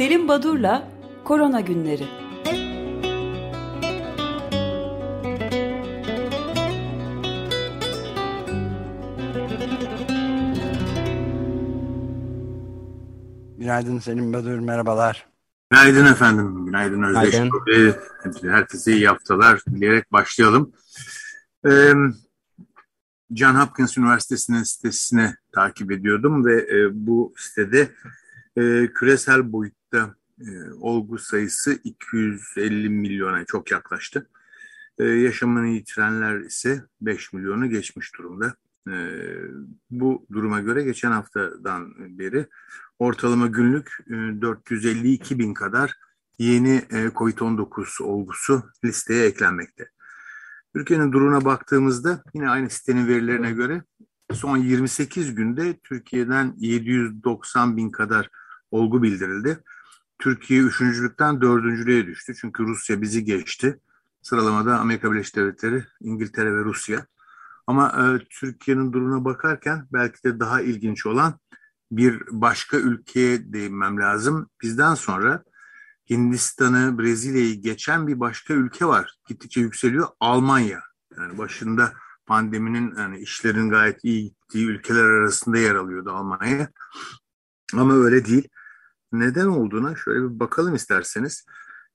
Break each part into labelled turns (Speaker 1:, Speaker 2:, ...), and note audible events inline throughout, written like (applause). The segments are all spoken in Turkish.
Speaker 1: Selim Badur'la Korona Günleri
Speaker 2: Günaydın Selim Badur, merhabalar.
Speaker 3: Günaydın efendim, günaydın Özdeş Bey. Herkese iyi haftalar dileyerek başlayalım. Ee, John Hopkins Üniversitesi'nin sitesine takip ediyordum ve e, bu sitede e, küresel boyutta e, olgu sayısı 250 milyona çok yaklaştı. E, yaşamını yitirenler ise 5 milyonu geçmiş durumda. E, bu duruma göre geçen haftadan beri ortalama günlük e, 452 bin kadar yeni e, COVID-19 olgusu listeye eklenmekte. Türkiye'nin durumuna baktığımızda yine aynı sitenin verilerine göre son 28 günde Türkiye'den 790 bin kadar olgu bildirildi. Türkiye üçüncülükten dördüncülüğe düştü. Çünkü Rusya bizi geçti. Sıralamada Amerika Birleşik Devletleri, İngiltere ve Rusya. Ama e, Türkiye'nin durumuna bakarken belki de daha ilginç olan bir başka ülkeye değinmem lazım. Bizden sonra Hindistan'ı, Brezilya'yı geçen bir başka ülke var. Gittikçe yükseliyor. Almanya. Yani başında pandeminin yani işlerin gayet iyi gittiği ülkeler arasında yer alıyordu Almanya. Ama öyle değil. Neden olduğuna şöyle bir bakalım isterseniz.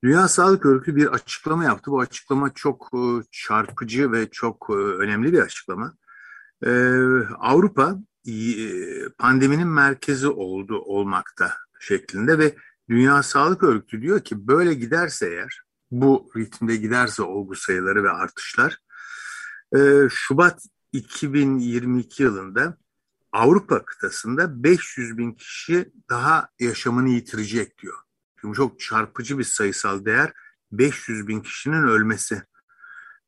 Speaker 3: Dünya Sağlık Örgütü bir açıklama yaptı. Bu açıklama çok e, çarpıcı ve çok e, önemli bir açıklama. Ee, Avrupa e, pandeminin merkezi oldu olmakta şeklinde ve Dünya Sağlık Örgütü diyor ki böyle giderse eğer bu ritimde giderse olgu sayıları ve artışlar Şubat 2022 yılında Avrupa kıtasında 500 bin kişi daha yaşamını yitirecek diyor. Şimdi çok çarpıcı bir sayısal değer 500 bin kişinin ölmesi.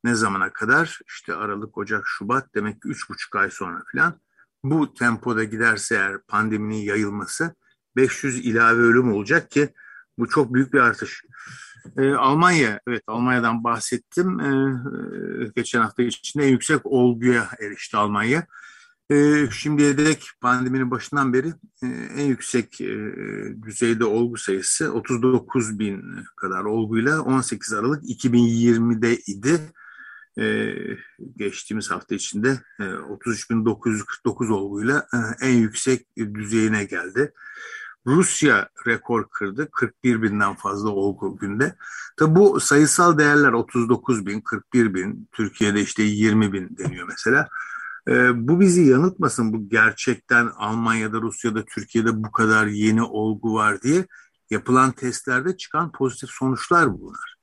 Speaker 3: Ne zamana kadar? İşte Aralık, Ocak, Şubat demek ki 3,5 ay sonra falan. Bu tempoda giderse eğer pandeminin yayılması 500 ilave ölüm olacak ki bu çok büyük bir artış. Ee, Almanya, evet Almanya'dan bahsettim. Ee, geçen hafta içinde en yüksek olguya erişti Almanya. E, şimdiye dek pandeminin başından beri e, en yüksek e, düzeyde olgu sayısı 39 bin kadar olguyla 18 Aralık 2020'de idi. E, geçtiğimiz hafta içinde e, 33.949 olguyla e, en yüksek düzeyine geldi. Rusya rekor kırdı. 41 binden fazla olgu günde. Tabi bu sayısal değerler 39 bin, 41 bin, Türkiye'de işte 20 bin deniyor mesela. E, bu bizi yanıltmasın bu gerçekten Almanya'da, Rusya'da, Türkiye'de bu kadar yeni olgu var diye yapılan testlerde çıkan pozitif sonuçlar bunlar.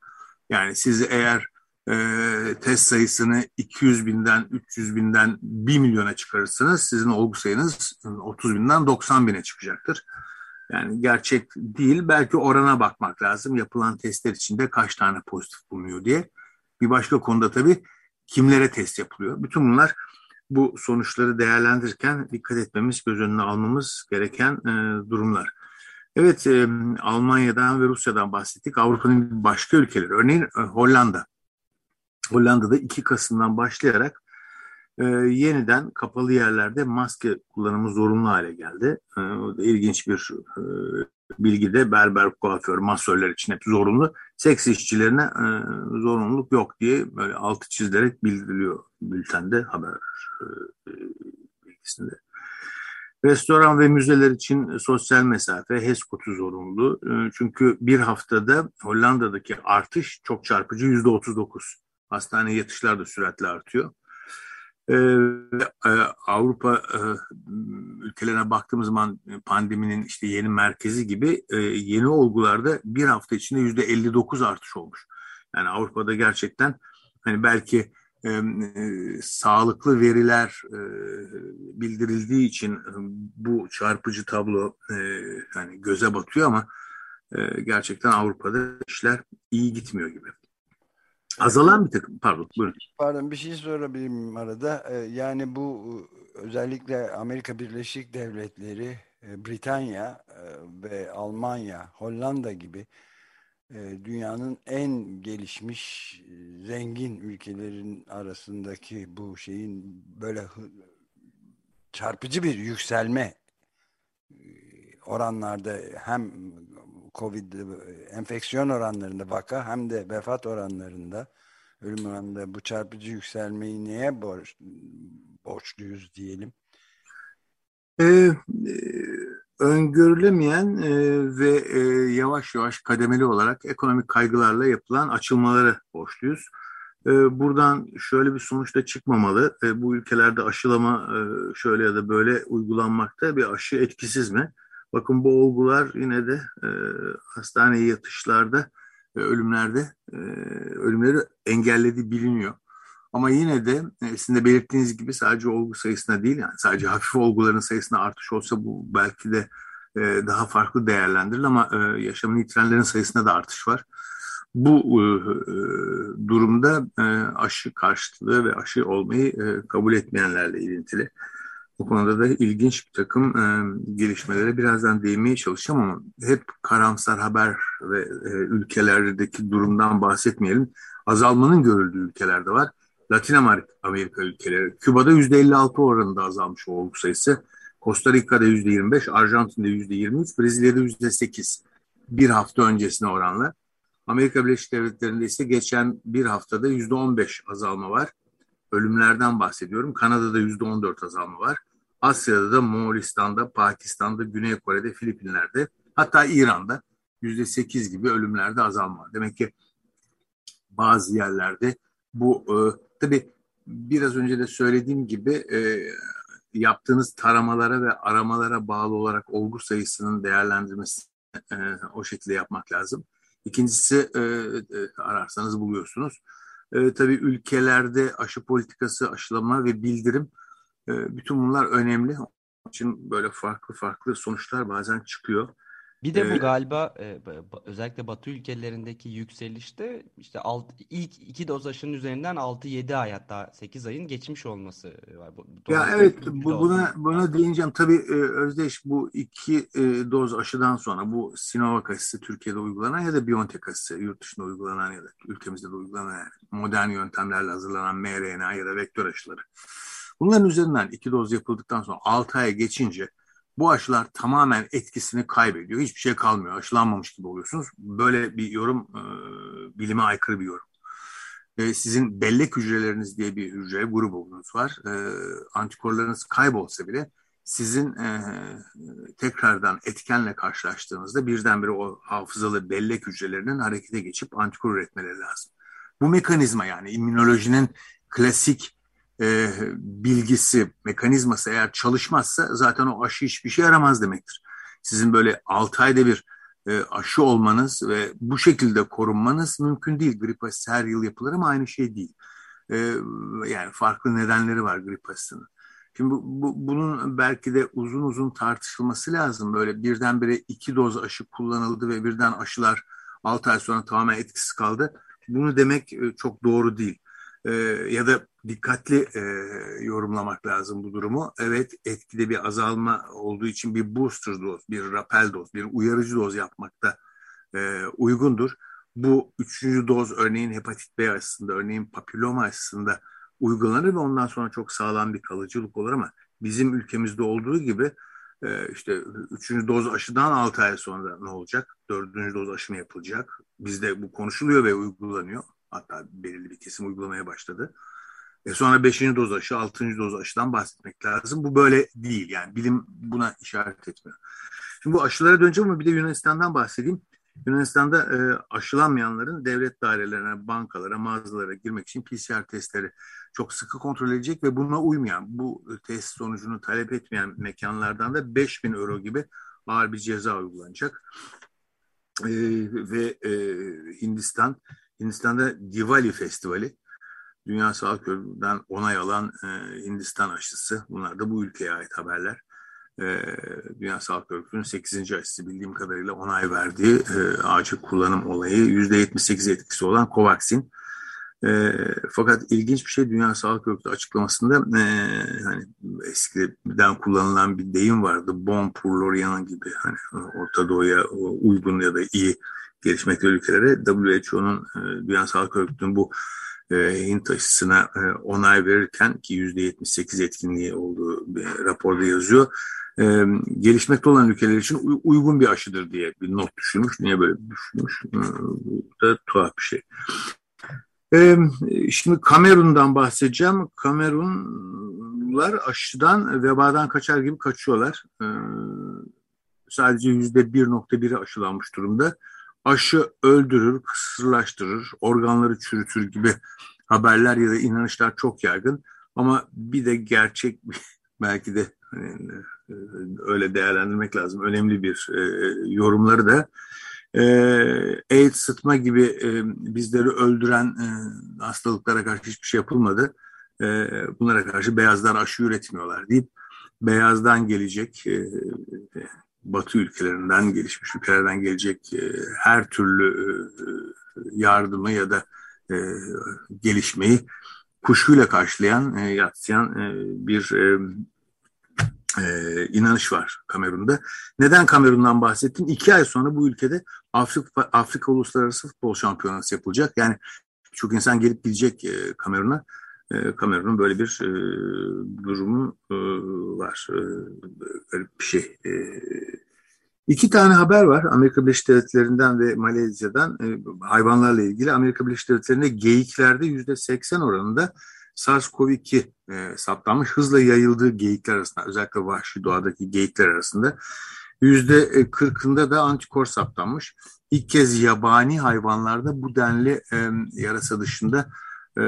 Speaker 3: Yani siz eğer e, test sayısını 200 binden, 300 binden 1 milyona çıkarırsanız sizin olgu sayınız 30 binden 90 bine çıkacaktır. Yani gerçek değil. Belki orana bakmak lazım. Yapılan testler içinde kaç tane pozitif bulunuyor diye. Bir başka konuda tabii kimlere test yapılıyor. Bütün bunlar bu sonuçları değerlendirirken dikkat etmemiz, göz önüne almamız gereken e, durumlar. Evet, e, Almanya'dan ve Rusya'dan bahsettik. Avrupa'nın başka ülkeleri, örneğin e, Hollanda. Hollanda'da 2 Kasım'dan başlayarak e, yeniden kapalı yerlerde maske kullanımı zorunlu hale geldi. E, ilginç bir e, bilgi de berber, kuaför, masörler için hep zorunlu. Seks işçilerine e, zorunluluk yok diye böyle altı çizilerek bildiriliyor bültende haber e, bilgisinde. Restoran ve müzeler için sosyal mesafe HES kodu zorunlu. E, çünkü bir haftada Hollanda'daki artış çok çarpıcı yüzde 39. Hastane yatışlar da süratle artıyor. Ee, e, Avrupa e, ülkelerine baktığımız zaman pandeminin işte yeni merkezi gibi e, yeni olgularda bir hafta içinde yüzde 59 artış olmuş. Yani Avrupa'da gerçekten hani belki e, e, sağlıklı veriler e, bildirildiği için e, bu çarpıcı tablo e, yani göze batıyor ama e, gerçekten Avrupa'da işler iyi gitmiyor gibi. Azalan bir takım. Pardon buyurun.
Speaker 2: Pardon bir şey sorabilirim arada. Ee, yani bu özellikle Amerika Birleşik Devletleri, e, Britanya e, ve Almanya, Hollanda gibi e, dünyanın en gelişmiş zengin ülkelerin arasındaki bu şeyin böyle çarpıcı bir yükselme oranlarda hem Covid enfeksiyon oranlarında vaka hem de vefat oranlarında ölüm oranında bu çarpıcı yükselmeyi neye borç, borçluyuz diyelim?
Speaker 3: Ee, e, öngörülemeyen e, ve e, yavaş yavaş kademeli olarak ekonomik kaygılarla yapılan açılmaları borçluyuz. E, buradan şöyle bir sonuç da çıkmamalı. E, bu ülkelerde aşılama e, şöyle ya da böyle uygulanmakta bir aşı etkisiz mi? Bakın bu olgular yine de e, hastaneye yatışlarda ve ölümlerde e, ölümleri engellediği biliniyor. Ama yine de e, sizin de belirttiğiniz gibi sadece olgu sayısına değil yani sadece hafif olguların sayısına artış olsa bu belki de e, daha farklı değerlendirilir ama e, yaşamını yitirenlerin sayısında da artış var. Bu e, e, durumda e, aşı karşıtlığı ve aşı olmayı e, kabul etmeyenlerle ilintili. Bu konuda da ilginç bir takım e, gelişmelere birazdan değinmeye çalışacağım ama hep karamsar haber ve e, ülkelerdeki durumdan bahsetmeyelim. Azalmanın görüldüğü ülkelerde var. Latin Amerika, Amerika ülkeleri. Küba'da %56 oranında azalmış olgu sayısı. Costa Rica'da %25, Arjantin'de %23, Brezilya'da %8 bir hafta öncesine oranla. Amerika Birleşik Devletleri'nde ise geçen bir haftada %15 azalma var. Ölümlerden bahsediyorum. Kanada'da %14 azalma var. Asya'da da Moğolistan'da, Pakistan'da, Güney Kore'de, Filipinler'de hatta İran'da %8 gibi ölümlerde azalma. Demek ki bazı yerlerde bu e, tabii biraz önce de söylediğim gibi e, yaptığınız taramalara ve aramalara bağlı olarak olgu sayısının değerlendirmesi e, o şekilde yapmak lazım. İkincisi e, e, ararsanız buluyorsunuz. E, tabii ülkelerde aşı politikası, aşılama ve bildirim bütün bunlar önemli. Onun için böyle farklı farklı sonuçlar bazen çıkıyor.
Speaker 4: Bir de bu galiba e, özellikle Batı ülkelerindeki yükselişte işte alt, ilk iki doz aşının üzerinden 6-7 ay hatta 8 ayın geçmiş olması var.
Speaker 3: Ya evet bu, buna buna değineceğim. Tabii e, Özdeş bu iki e, doz aşıdan sonra bu Sinovac aşısı Türkiye'de uygulanan ya da BioNTech aşısı yurt dışında uygulanan ya da ülkemizde de uygulanan yani modern yöntemlerle hazırlanan mRNA ya da vektör aşıları. Bunların üzerinden iki doz yapıldıktan sonra 6 ay geçince bu aşılar tamamen etkisini kaybediyor. Hiçbir şey kalmıyor. Aşılanmamış gibi oluyorsunuz. Böyle bir yorum e, bilime aykırı bir yorum. E, sizin bellek hücreleriniz diye bir hücre grubunuz var. E, antikorlarınız kaybolsa bile sizin e, tekrardan etkenle karşılaştığınızda birdenbire o hafızalı bellek hücrelerinin harekete geçip antikor üretmeleri lazım. Bu mekanizma yani immünolojinin klasik e, bilgisi, mekanizması eğer çalışmazsa zaten o aşı hiçbir şey yaramaz demektir. Sizin böyle 6 ayda bir e, aşı olmanız ve bu şekilde korunmanız mümkün değil. Grip aşısı her yıl yapılır ama aynı şey değil. E, yani farklı nedenleri var grip aşısının. Şimdi bu, bu, bunun belki de uzun uzun tartışılması lazım. Böyle birdenbire iki doz aşı kullanıldı ve birden aşılar 6 ay sonra tamamen etkisiz kaldı. Bunu demek e, çok doğru değil e, ya da dikkatli e, yorumlamak lazım bu durumu. Evet etkide bir azalma olduğu için bir booster doz, bir rapel doz, bir uyarıcı doz yapmakta e, uygundur. Bu üçüncü doz örneğin hepatit B aşısında, örneğin papilloma aşısında uygulanır ve ondan sonra çok sağlam bir kalıcılık olur ama bizim ülkemizde olduğu gibi e, işte üçüncü doz aşıdan altı ay sonra ne olacak? Dördüncü doz aşı mı yapılacak? Bizde bu konuşuluyor ve uygulanıyor. Hatta belirli bir kesim uygulamaya başladı. E sonra beşinci doz aşı, altıncı doz aşıdan bahsetmek lazım. Bu böyle değil yani bilim buna işaret etmiyor. Şimdi bu aşılara döneceğim ama bir de Yunanistan'dan bahsedeyim. Yunanistan'da e, aşılanmayanların devlet dairelerine, bankalara, mağazalara girmek için PCR testleri çok sıkı kontrol edecek ve buna uymayan, bu test sonucunu talep etmeyen mekanlardan da 5000 euro gibi ağır bir ceza uygulanacak. E, ve e, Hindistan Hindistan'da Diwali Festivali, Dünya Sağlık Örgütü'nden onay alan e, Hindistan aşısı. Bunlar da bu ülkeye ait haberler. E, Dünya Sağlık Örgütü'nün 8. aşısı bildiğim kadarıyla onay verdiği e, acil kullanım olayı %78 etkisi olan Covaxin. E, fakat ilginç bir şey Dünya Sağlık Örgütü açıklamasında e, hani eskiden kullanılan bir deyim vardı. Bon pour l'Orient gibi hani Orta Doğu'ya uygun ya da iyi gelişmekte ülkelere WHO'nun e, Dünya Sağlık Örgütü'nün bu e, Hint aşısına e, onay verirken ki %78 etkinliği olduğu bir raporda yazıyor. e, gelişmekte olan ülkeler için uygun bir aşıdır diye bir not düşünmüş. Niye böyle düşünmüş? E, bu da tuhaf bir şey. E, şimdi Kamerun'dan bahsedeceğim. Kamerunlar aşıdan, vebadan kaçar gibi kaçıyorlar. E, sadece yüzde 1.1'i aşılanmış durumda. Aşı öldürür, kısırlaştırır, organları çürütür gibi haberler ya da inanışlar çok yaygın. Ama bir de gerçek (laughs) belki de hani, e, öyle değerlendirmek lazım. Önemli bir e, yorumları da e, AIDS, sıtma gibi e, bizleri öldüren e, hastalıklara karşı hiçbir şey yapılmadı. E, bunlara karşı beyazlar aşı üretmiyorlar deyip beyazdan gelecek e, Batı ülkelerinden, gelişmiş ülkelerden gelecek e, her türlü e, yardımı ya da e, gelişmeyi kuşkuyla karşılayan, e, yatsıyan e, bir e, e, inanış var Kamerun'da. Neden Kamerun'dan bahsettim? İki ay sonra bu ülkede Afrika, Afrika Uluslararası Futbol Şampiyonası yapılacak. Yani çok insan gelip gidecek e, Kamerun'a. E, Kamerun'un böyle bir e, durumu e, var. Böyle bir şey. E, İki tane haber var Amerika Birleşik Devletleri'nden ve Malezya'dan e, hayvanlarla ilgili. Amerika Birleşik Devletleri'nde geyiklerde yüzde 80 oranında SARS-CoV-2 e, saptanmış. Hızla yayıldığı geyikler arasında özellikle vahşi doğadaki geyikler arasında yüzde 40'ında da antikor saptanmış. İlk kez yabani hayvanlarda bu denli e, yarasa dışında e,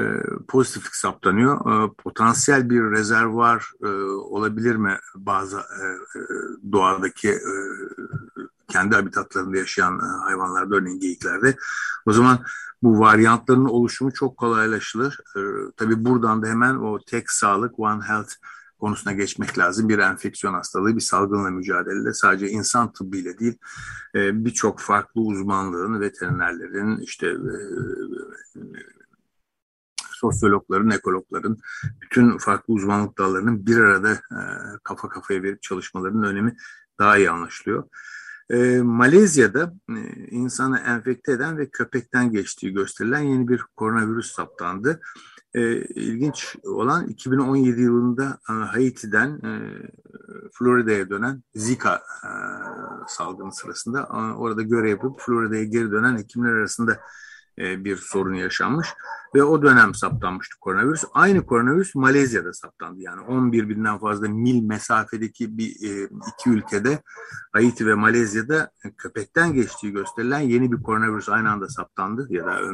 Speaker 3: pozitiflik saptanıyor. E, potansiyel bir rezervuar e, olabilir mi bazı e, e doğadaki e, kendi habitatlarında yaşayan e, hayvanlarda örneğin geyiklerde. O zaman bu varyantların oluşumu çok kolaylaşılır. E, tabii buradan da hemen o tek sağlık, One Health konusuna geçmek lazım. Bir enfeksiyon hastalığı, bir salgınla mücadelede sadece insan tıbbıyla değil, e, birçok farklı uzmanlığın, veterinerlerin, işte sosyologların, ekologların, bütün farklı uzmanlık dallarının bir arada e, kafa kafaya verip çalışmalarının önemi daha iyi anlaşılıyor. E, Malezya'da e, insanı enfekte eden ve köpekten geçtiği gösterilen yeni bir koronavirüs saptandı. E, ilginç olan 2017 yılında e, Haiti'den e, Florida'ya dönen Zika e, salgını sırasında e, orada görev yapıp Florida'ya geri dönen hekimler arasında e, bir sorun yaşanmış ve o dönem saptanmıştı koronavirüs. Aynı koronavirüs Malezya'da saptandı. Yani 11 binden fazla mil mesafedeki bir e, iki ülkede Haiti ve Malezya'da köpekten geçtiği gösterilen yeni bir koronavirüs aynı anda saptandı ya da e,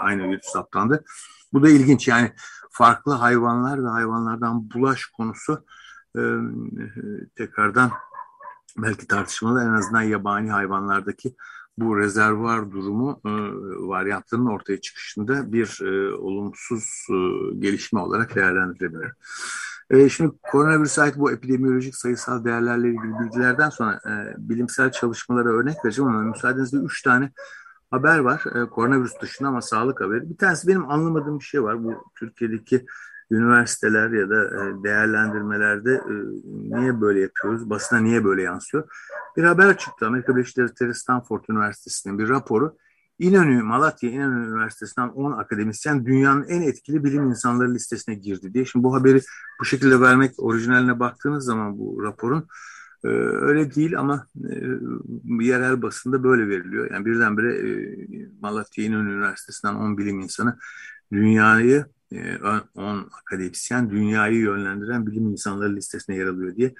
Speaker 3: aynı virüs saptandı. Bu da ilginç yani farklı hayvanlar ve hayvanlardan bulaş konusu tekrardan belki tartışmalı en azından yabani hayvanlardaki bu rezervuar durumu e, varyantların ortaya çıkışında bir e, olumsuz e, gelişme olarak değerlendirilebilir. E, şimdi koronavirüse ait bu epidemiolojik sayısal değerlerle ilgili bilgilerden sonra e, bilimsel çalışmalara örnek vereceğim ama müsaadenizle üç tane haber var. E, koronavirüs dışında ama sağlık haberi. Bir tanesi benim anlamadığım bir şey var. Bu Türkiye'deki üniversiteler ya da e, değerlendirmelerde e, niye böyle yapıyoruz, basına niye böyle yansıyor? Bir haber çıktı Amerika Birleşik Devletleri Stanford Üniversitesi'nin bir raporu. İnönü, Malatya İnönü Üniversitesi'nden 10 akademisyen dünyanın en etkili bilim insanları listesine girdi diye. Şimdi bu haberi bu şekilde vermek orijinaline baktığınız zaman bu raporun e, öyle değil ama yerel basında böyle veriliyor. Yani birdenbire Malatya İnönü Üniversitesi'nden 10 bilim insanı dünyayı 10 e, akademisyen dünyayı yönlendiren bilim insanları listesine yer alıyor diye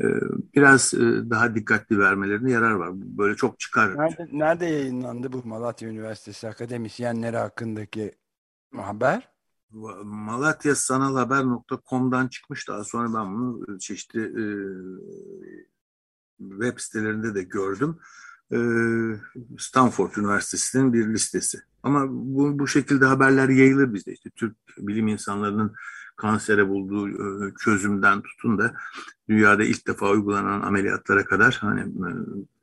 Speaker 3: e, biraz e, daha dikkatli vermelerine yarar var. Böyle çok çıkar.
Speaker 2: Nerede, nerede yayınlandı bu Malatya Üniversitesi akademisyenleri hakkındaki haber?
Speaker 3: Malatya Sanal Haber.com'dan çıkmış daha sonra ben bunu çeşitli web sitelerinde de gördüm. Stanford Üniversitesi'nin bir listesi. Ama bu, bu şekilde haberler yayılır bizde. İşte Türk bilim insanlarının kansere bulduğu e, çözümden tutun da dünyada ilk defa uygulanan ameliyatlara kadar hani e,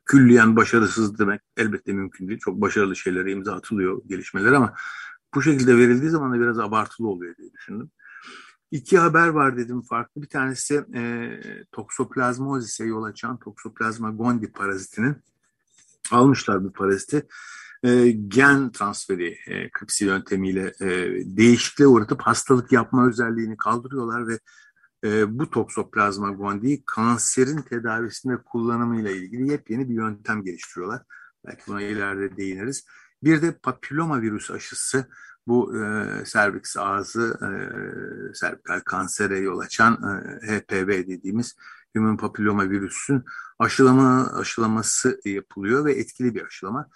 Speaker 3: külliyen başarısız demek elbette mümkün değil. Çok başarılı şeylere imza atılıyor gelişmeler ama bu şekilde verildiği zaman da biraz abartılı oluyor diye düşündüm. İki haber var dedim farklı. Bir tanesi e, toksoplazmozise yol açan toksoplazma gondii parazitinin almışlar bu paraziti e, gen transferi e, kripsi yöntemiyle e, değişikliğe uğratıp hastalık yapma özelliğini kaldırıyorlar ve e, bu toksoplazma gondii kanserin tedavisinde kullanımıyla ilgili yepyeni bir yöntem geliştiriyorlar. Belki buna ileride değiniriz. Bir de papilloma virüs aşısı bu e, serviks ağzı e, servikal kansere yol açan e, HPV dediğimiz Human Papilloma virüsün aşılama aşılaması yapılıyor ve etkili bir aşılama.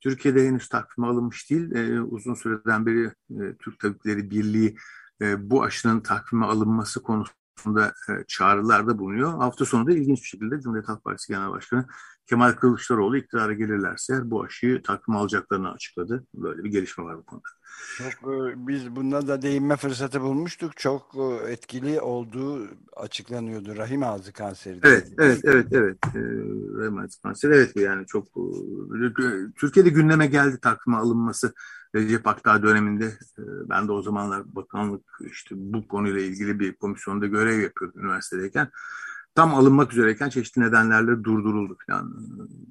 Speaker 3: Türkiye'de henüz takvime alınmış değil. E, uzun süreden beri e, Türk Tabipleri Birliği e, bu aşının takvime alınması konusunda e, çağrılarda bulunuyor. Hafta sonu da ilginç bir şekilde Cumhuriyet Halk Partisi Genel Başkanı Kemal Kılıçdaroğlu iktidara gelirlerse bu aşıyı takvime alacaklarını açıkladı. Böyle bir gelişme var bu konuda.
Speaker 2: Çok, e, biz buna da değinme fırsatı bulmuştuk. Çok e, etkili olduğu açıklanıyordu. Rahim ağzı kanseri.
Speaker 3: Evet, evet, evet, evet. Ee, rahim ağzı kanseri evet yani çok e, Türkiye'de gündeme geldi takvime alınması Recep Akdağ döneminde. Ben de o zamanlar bakanlık işte bu konuyla ilgili bir komisyonda görev yapıyordum üniversitedeyken tam alınmak üzereyken çeşitli nedenlerle durduruldu falan.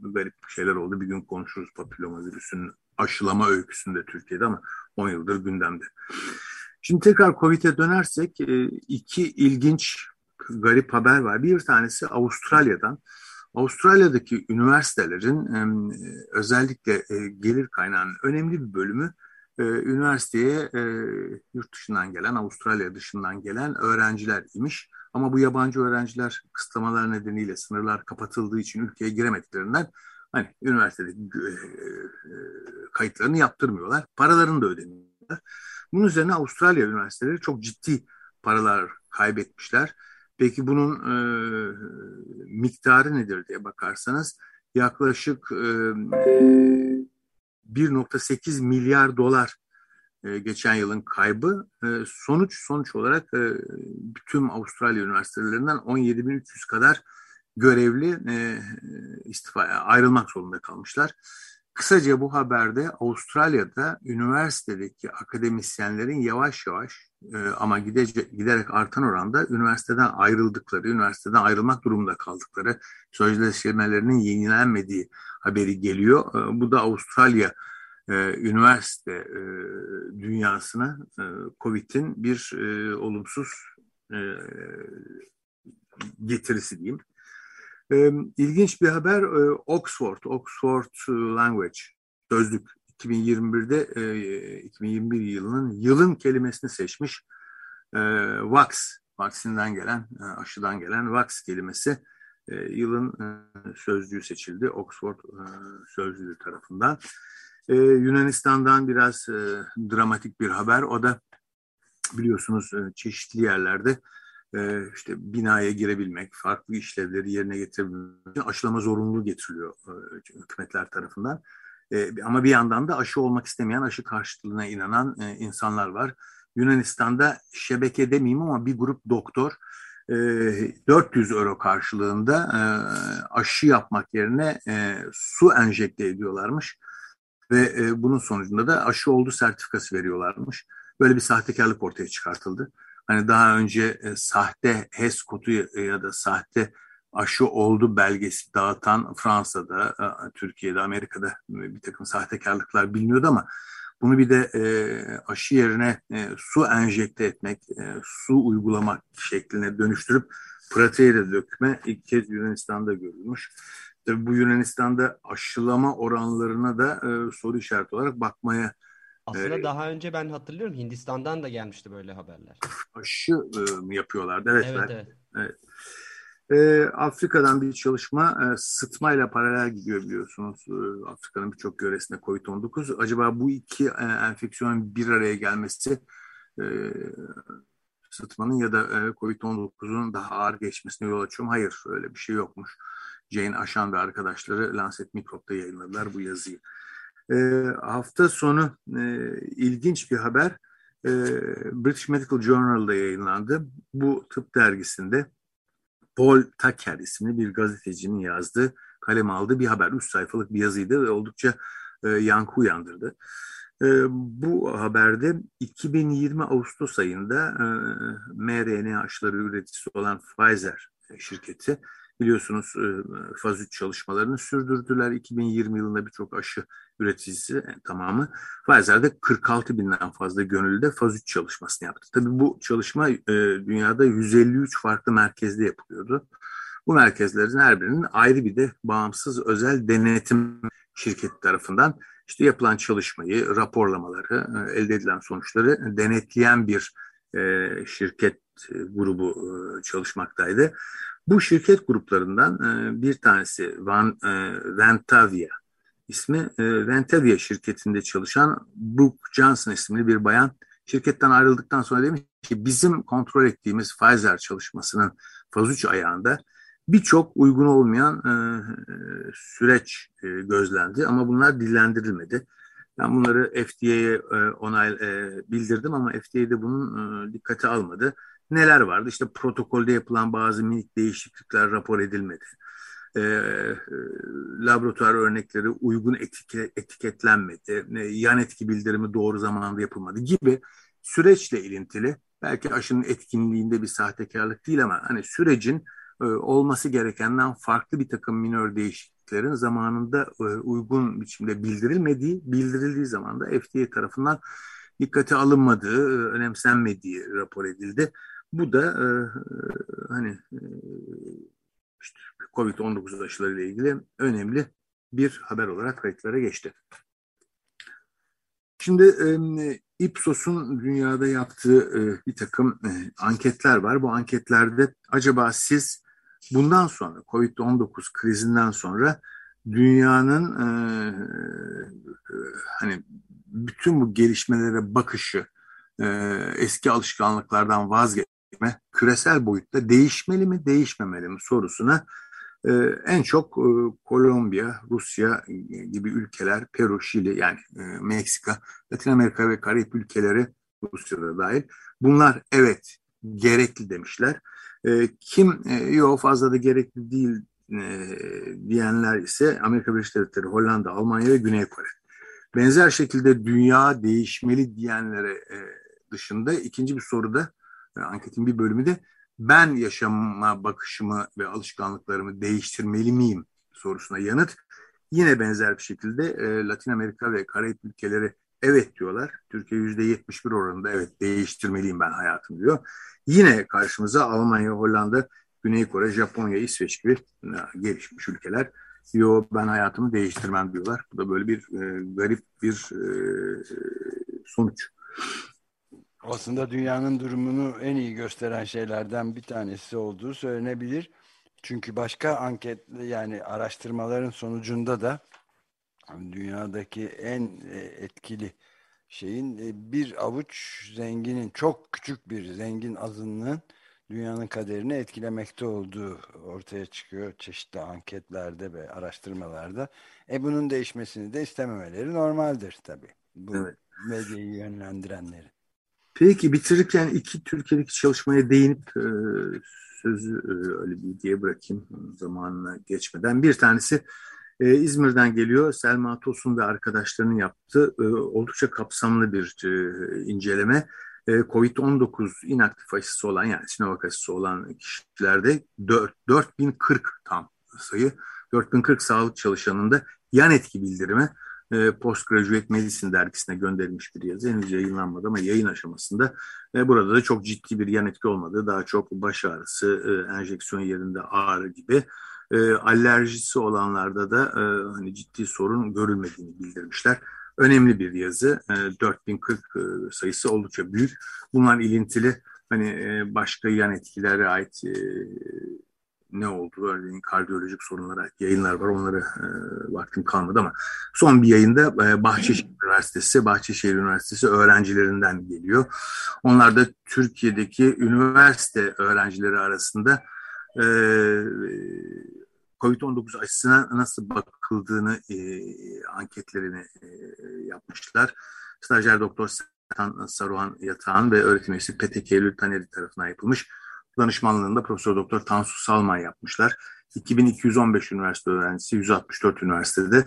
Speaker 3: Garip şeyler oldu. Bir gün konuşuruz papilloma virüsünün aşılama öyküsünde Türkiye'de ama 10 yıldır gündemde. Şimdi tekrar Covid'e dönersek e, iki ilginç garip haber var. Bir tanesi Avustralya'dan. Avustralya'daki üniversitelerin özellikle e, gelir kaynağının önemli bir bölümü e, üniversiteye yurt dışından gelen, Avustralya dışından gelen öğrenciler imiş. Ama bu yabancı öğrenciler kısıtlamalar nedeniyle sınırlar kapatıldığı için ülkeye giremediklerinden hani üniversitede e, kayıtlarını yaptırmıyorlar. Paralarını da ödemiyorlar. Bunun üzerine Avustralya üniversiteleri çok ciddi paralar kaybetmişler. Peki bunun e, miktarı nedir diye bakarsanız yaklaşık e, 1.8 milyar dolar e, geçen yılın kaybı. E, sonuç sonuç olarak e, bütün Avustralya üniversitelerinden 17.300 kadar görevli e, istifaya ayrılmak zorunda kalmışlar. Kısaca bu haberde Avustralya'da üniversitedeki akademisyenlerin yavaş yavaş e, ama gidece, giderek artan oranda üniversiteden ayrıldıkları, üniversiteden ayrılmak durumunda kaldıkları, sözleşmelerinin yenilenmediği haberi geliyor. E, bu da Avustralya e, üniversite e, dünyasına e, COVID'in bir olumsuz getirisi diyeyim. E, ilginç bir haber Oxford, Oxford Language sözlük 2021'de e, 2021 yılının yılın kelimesini seçmiş. Vax, vaksinden gelen, aşıdan gelen vax kelimesi yılın e, sözlüğü seçildi Oxford e, sözlüğü tarafından. Ee, Yunanistan'dan biraz e, dramatik bir haber. O da biliyorsunuz e, çeşitli yerlerde e, işte binaya girebilmek, farklı işlevleri yerine getirebilmek için aşılama zorunluluğu getiriliyor e, hükümetler tarafından. E, ama bir yandan da aşı olmak istemeyen, aşı karşıtlığına inanan e, insanlar var. Yunanistan'da şebeke demeyeyim ama bir grup doktor 400 e, euro karşılığında e, aşı yapmak yerine e, su enjekte ediyorlarmış ve e, bunun sonucunda da aşı oldu sertifikası veriyorlarmış. Böyle bir sahtekarlık ortaya çıkartıldı. Hani daha önce e, sahte HES kodu ya da sahte aşı oldu belgesi dağıtan Fransa'da, e, Türkiye'de, Amerika'da bir takım sahtekarlıklar biliniyordu ama bunu bir de e, aşı yerine e, su enjekte etmek, e, su uygulamak şekline dönüştürüp pratiğe de dökme ilk kez Yunanistan'da görülmüş. Tabii bu Yunanistan'da aşılama oranlarına da e, soru işareti olarak bakmaya
Speaker 4: aslında ee, daha önce ben hatırlıyorum Hindistan'dan da gelmişti böyle haberler.
Speaker 3: Aşı e, mı yapıyorlardı? Evet.
Speaker 4: Evet, evet.
Speaker 3: evet. E, Afrika'dan bir çalışma e, sıtmayla paralel gidiyor biliyorsunuz. E, Afrika'nın birçok yöresinde COVID-19. Acaba bu iki e, enfeksiyonun bir araya gelmesi e, sıtmanın ya da e, COVID-19'un daha ağır geçmesine yol açıyor mu? Hayır öyle bir şey yokmuş. Jane Aşan ve arkadaşları Lancet Microbe'da yayınladılar bu yazıyı. E, hafta sonu e, ilginç bir haber e, British Medical Journal'da yayınlandı. Bu tıp dergisinde Paul Tucker isimli bir gazetecinin yazdığı, kalem aldığı bir haber. Üç sayfalık bir yazıydı ve oldukça e, yankı uyandırdı. E, bu haberde 2020 Ağustos ayında e, mRNA aşıları üreticisi olan Pfizer şirketi biliyorsunuz e, faz 3 çalışmalarını sürdürdüler. 2020 yılında birçok aşı üreticisi e, tamamı. Pfizer'de 46 binden fazla gönüllüde faz 3 çalışmasını yaptı. Tabii bu çalışma e, dünyada 153 farklı merkezde yapılıyordu. Bu merkezlerin her birinin ayrı bir de bağımsız özel denetim şirketi tarafından işte yapılan çalışmayı, raporlamaları, elde edilen sonuçları denetleyen bir şirket grubu çalışmaktaydı. Bu şirket gruplarından e, bir tanesi Van, e, Ventavia ismi e, Ventavia şirketinde çalışan Brooke Johnson isimli bir bayan şirketten ayrıldıktan sonra demiş ki bizim kontrol ettiğimiz Pfizer çalışmasının faz 3 ayağında birçok uygun olmayan süreç gözlendi ama bunlar dillendirilmedi. Ben bunları FDA'ye onay bildirdim ama FDA de bunun e, dikkate almadı. Neler vardı? İşte protokolde yapılan bazı minik değişiklikler rapor edilmedi. E, laboratuvar örnekleri uygun etike, etiketlenmedi. E, yan etki bildirimi doğru zamanda yapılmadı gibi süreçle ilintili belki aşının etkinliğinde bir sahtekarlık değil ama hani sürecin e, olması gerekenden farklı bir takım minör değişikliklerin zamanında e, uygun biçimde bildirilmediği, bildirildiği zaman da FDA tarafından dikkate alınmadığı, e, önemsenmediği rapor edildi. Bu da e, hani e, işte COVID-19 aşıları ile ilgili önemli bir haber olarak kayıtlara geçti. Şimdi e, Ipsos'un dünyada yaptığı e, bir takım e, anketler var. Bu anketlerde acaba siz bundan sonra COVID-19 krizinden sonra dünyanın e, e, hani bütün bu gelişmelere bakışı, e, eski alışkanlıklardan vazgeçme, küresel boyutta değişmeli mi, değişmemeli mi sorusuna e, en çok e, Kolombiya, Rusya gibi ülkeler, Peru, Şili yani e, Meksika, Latin Amerika ve Karayip ülkeleri Rusya'da dahil bunlar evet gerekli demişler. E, kim e, yok fazla da gerekli değil e, diyenler ise Amerika Birleşik Devletleri, Hollanda, Almanya ve Güney Kore. Benzer şekilde dünya değişmeli diyenlere e, dışında ikinci bir soruda anketin bir bölümü de ben yaşama bakışımı ve alışkanlıklarımı değiştirmeli miyim sorusuna yanıt. Yine benzer bir şekilde e, Latin Amerika ve Karayip ülkeleri evet diyorlar. Türkiye yüzde 71 oranında evet değiştirmeliyim ben hayatım diyor. Yine karşımıza Almanya, Hollanda, Güney Kore, Japonya, İsveç gibi e, gelişmiş ülkeler. Yo ben hayatımı değiştirmem diyorlar. Bu da böyle bir e, garip bir e, sonuç.
Speaker 2: Aslında dünyanın durumunu en iyi gösteren şeylerden bir tanesi olduğu söylenebilir. Çünkü başka anket yani araştırmaların sonucunda da dünyadaki en e, etkili şeyin e, bir avuç zenginin çok küçük bir zengin azınlığın dünyanın kaderini etkilemekte olduğu ortaya çıkıyor çeşitli anketlerde ve araştırmalarda. E bunun değişmesini de istememeleri normaldir tabii. Bu evet. medyayı yönlendirenleri.
Speaker 3: Peki bitirirken iki Türkiye'deki çalışmaya değinip e, sözü e, öyle bir diye bırakayım zamanına geçmeden. Bir tanesi e, İzmir'den geliyor. Selma Tosun ve arkadaşlarının yaptığı e, oldukça kapsamlı bir inceleme. E, Covid-19 inaktif aşısı olan yani Sinovac aşısı olan kişilerde 4, 4040 tam sayı 4040 sağlık çalışanında yan etki bildirimi e, Postgraduate Medicine dergisine gönderilmiş bir yazı. Henüz yayınlanmadı ama yayın aşamasında. Burada da çok ciddi bir yan etki olmadığı, daha çok baş ağrısı, e, enjeksiyon yerinde ağrı gibi e, alerjisi olanlarda da hani ciddi sorun görülmediğini bildirmişler. Önemli bir yazı. E, 4040 e, sayısı oldukça büyük. Bunlar ilintili hani başka yan etkilere ait ne oldu örneğin kardiyolojik sorunlara yayınlar var onları e, vaktim kalmadı ama son bir yayında e, Bahçeşehir Üniversitesi Bahçeşehir Üniversitesi öğrencilerinden geliyor. Onlar da Türkiye'deki üniversite öğrencileri arasında e, COVID-19 aşısına nasıl bakıldığını e, anketlerini e, yapmışlar. Stajyer Doktor Saruhan Yatağan ve öğretim üyesi Petek Eylül Taneri tarafından yapılmış danışmanlığında Profesör Doktor Tansu Salman yapmışlar. 2215 üniversite öğrencisi 164 üniversitede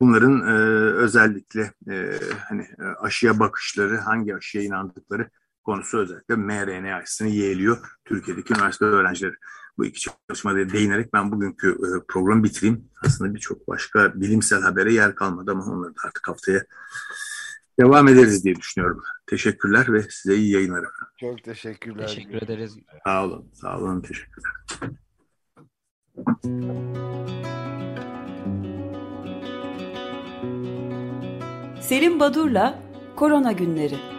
Speaker 3: bunların e, özellikle e, hani e, aşıya bakışları, hangi aşıya inandıkları konusu özellikle mRNA aşısını yeğliyor Türkiye'deki üniversite öğrencileri. Bu iki çalışmaya değinerek ben bugünkü e, programı bitireyim. Aslında birçok başka bilimsel habere yer kalmadı ama onları da artık haftaya devam ederiz diye düşünüyorum. Teşekkürler ve size iyi yayınlar.
Speaker 2: Çok teşekkürler.
Speaker 4: Teşekkür ederiz.
Speaker 3: Sağ olun, sağ olun, teşekkürler.
Speaker 1: Selim Badur'la Korona Günleri